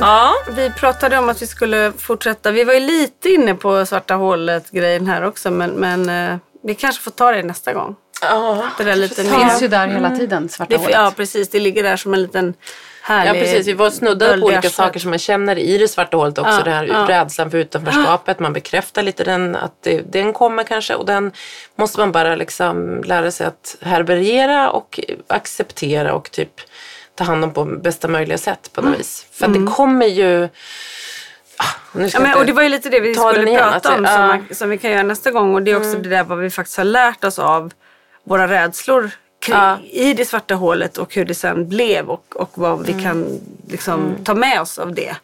Ja, Vi pratade om att vi skulle fortsätta. Vi var ju lite inne på svarta hålet-grejen här också men, men eh, vi kanske får ta det nästa gång. ja. Det där lite Det finns ju där hela tiden, svarta Det, hålet. ja precis, det ligger där som en liten härlig... Ja precis, vi var snuddade på olika saker som man känner i det svarta hålet också. Ja, det här ja. rädslan för utanförskapet. Man bekräftar lite den, att det, den kommer kanske och den måste man bara liksom lära sig att härbärgera och acceptera och typ ta hand om på bästa möjliga sätt på något vis. För att det kommer ju... Ah, nu ska Ja, men, och det var ju lite det vi skulle igen, prata om som, man, som vi kan göra nästa gång. Och det är också det där vad vi faktiskt har lärt oss av våra rädslor kring, Ja. i det svarta hålet och hur det sen blev och, och vad vi kan liksom, ta med oss av det.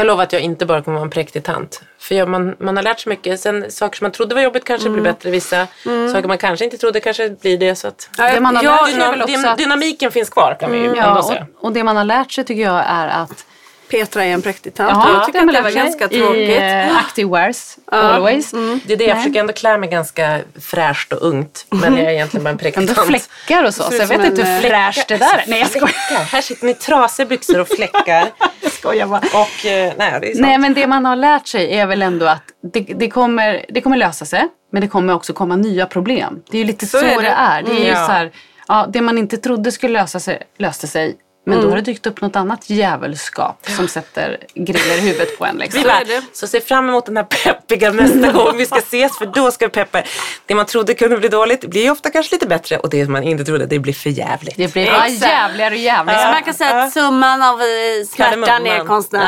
Jag lovar att jag inte bara kommer vara en präktig tant. För jag, man, man har lärt sig mycket. Sen saker som man trodde var jobbigt kanske blir bättre. Vissa saker man kanske inte trodde kanske blir det. Så att, Det man har Ja, lärt sig är Dynam, väl också dyn- att, dynamiken finns kvar kan vi ju ändå ja, säga. och, och det man har lärt sig tycker jag är att Petra är en präktig tant. Jaha, jag tycker kan att det var ganska i tråkigt. eh, active wears always. Det är det, jag Nej. försöker ändå klä mig ganska fräscht och ungt. Men jag är egentligen bara en präktig tant. fläckar och så, så jag vet inte hur eh, fräscht det där är. Nej jag skojar. Här sitter ni i trasiga byxor och fläckar. skojar bara. Och eh, nej, det är. Nej men det man har lärt sig är väl ändå att det, det, kommer, det kommer lösa sig. Men det kommer också komma nya problem. Det är ju lite så, Så är det. det. är. Det är ju Mm. så här, ja, det man inte trodde skulle lösa sig, löste sig. Men Mm. då har det dykt upp något annat djävulskap som sätter griller i huvudet på en. Liksom. Vi bara, så se fram emot den här peppiga nästa gång vi ska ses för då ska vi peppa. Det man trodde kunde bli dåligt blir ofta kanske lite bättre och det man inte trodde det blir för jävligt. Det blir Exakt. jävligare och jävligare. Så man kan säga att summan av eh, smärtan är konstant.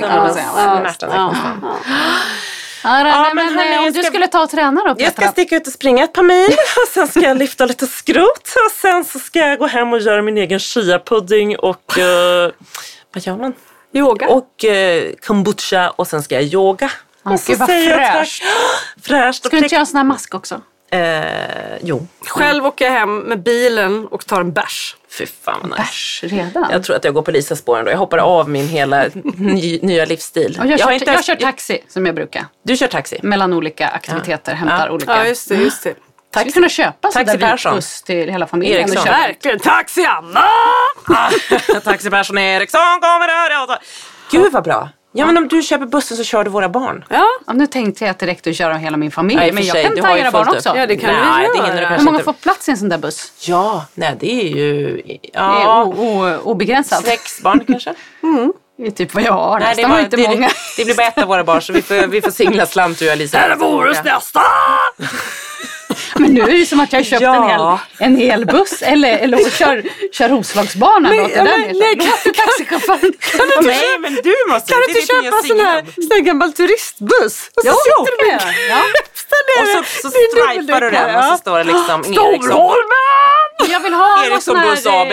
Ja, är Ja. Ja, Ja, men, hörni, eh, om du ska- skulle ta och träna då Jag Petra? ska sticka ut och springa ett par mil och sen ska jag lyfta lite skrot och sen så ska jag gå hem och göra min egen chia-pudding och eh, vad gör man? Yoga. Och eh, kombucha och sen ska jag yoga. Ja, och så gud, vad säger jag fräscht. Fräscht Ska du inte göra en sån här mask också? Eh, jo, Själv åker jag hem med bilen och tar en bärs. fy fan vad nice. Bärs redan? Jag tror att jag går på Lisas spår ändå. Jag hoppar av min hela ny, nya livsstil. Och jag, kör, har jag, inte ens- kör taxi som jag brukar. Du kör taxi? Mellan olika aktiviteter, hämtar Ja. olika. Ja, just det. Just det. Skulle kunna köpa Taxi sådär Persson. buss till hela familjen. Eriksson. Verkligen. Taxi Anna! Taxiperson Eriksson kommer här. Gud vad bra. Ja men om du köper bussen så kör du våra barn. Ja, Ja, nu tänkte jag att det räckte att köra hela min familj. Ja, och men jag sig, kan ta era barn fullt också. upp. Ja, det kan Nej, vi det göra. Hur många får plats i en sån där buss? Ja, nej det är ju... Det är Ja, o- o- obegränsat. sex barn kanske? Det är typ vad jag har. Nej, det, var bara, inte det, många. det blir bara ett av våra barn så vi får, vi får singla slant du och jag Lisa. Är vårens nästa! Men nu är det som att jag har köpt Ja. en, hel, en hel buss eller, eller och kör, kör Roslagsbanan. Men- åt det där men- ner. nej, kan- Taxichauffören. Nej, men du måste. Kan det du är inte köpa sån här, sån här gammal turistbuss? Och så Jo, sitter du med ja. Och så, så stripar du den och så står det liksom Eriksson. Storholmen! Jag vill ha här, Buss AB,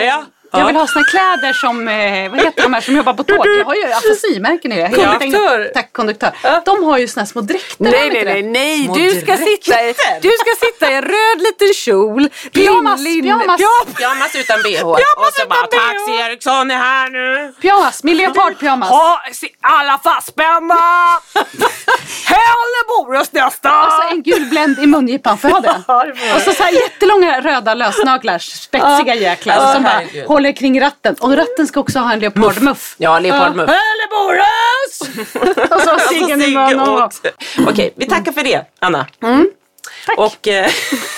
ja. Jag vill ha såna kläder som, eh, vad heter de här som jobbar på tåg? Jag har ju afasi-märken i det. Konduktör. Tack, konduktör. De har ju såna här små dräkter. Nej, nej, nej, nej. Du ska, sitta i, du ska sitta i en röd liten kjol. Pyjamas, pyjamas. pyjamas. Pyjamas utan bh. och så bara, taxi Eriksson är här nu. Pyjamas, min leopardpyjamas. Ha alla fastspända! Hälleboros nästa! Alltså en gul bländ i mungipan, får jag ha det? Och så, så här jättelånga röda lösnaglar, spetsiga jäklar som bara herregud. håller kring ratten. Och ratten ska också ha en leopardmuff. Ja, leopardmuff. Hälleboros! Och så Alltså, ciggen i munnen. Okej, vi tackar för det, Anna. Och eh,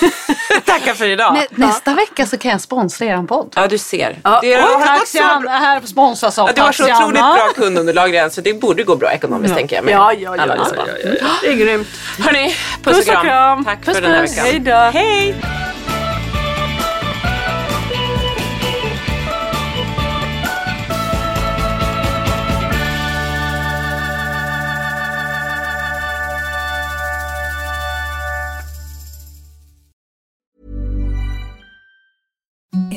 tackar för idag. Nä, nästa vecka så kan jag sponsra er podd. Ja, du ser. Ja, det och har gått Taxi så här sponsras av Ja, du har så otroligt bra kundunderlag redan så det borde gå bra ekonomiskt tänker jag. med Ja, ja, ja, alla ja, ja, ja. Det är grymt. Hörni, puss, Puss och kram. Tack Puss, för den här puss. veckan. Hej då. Hej! thank you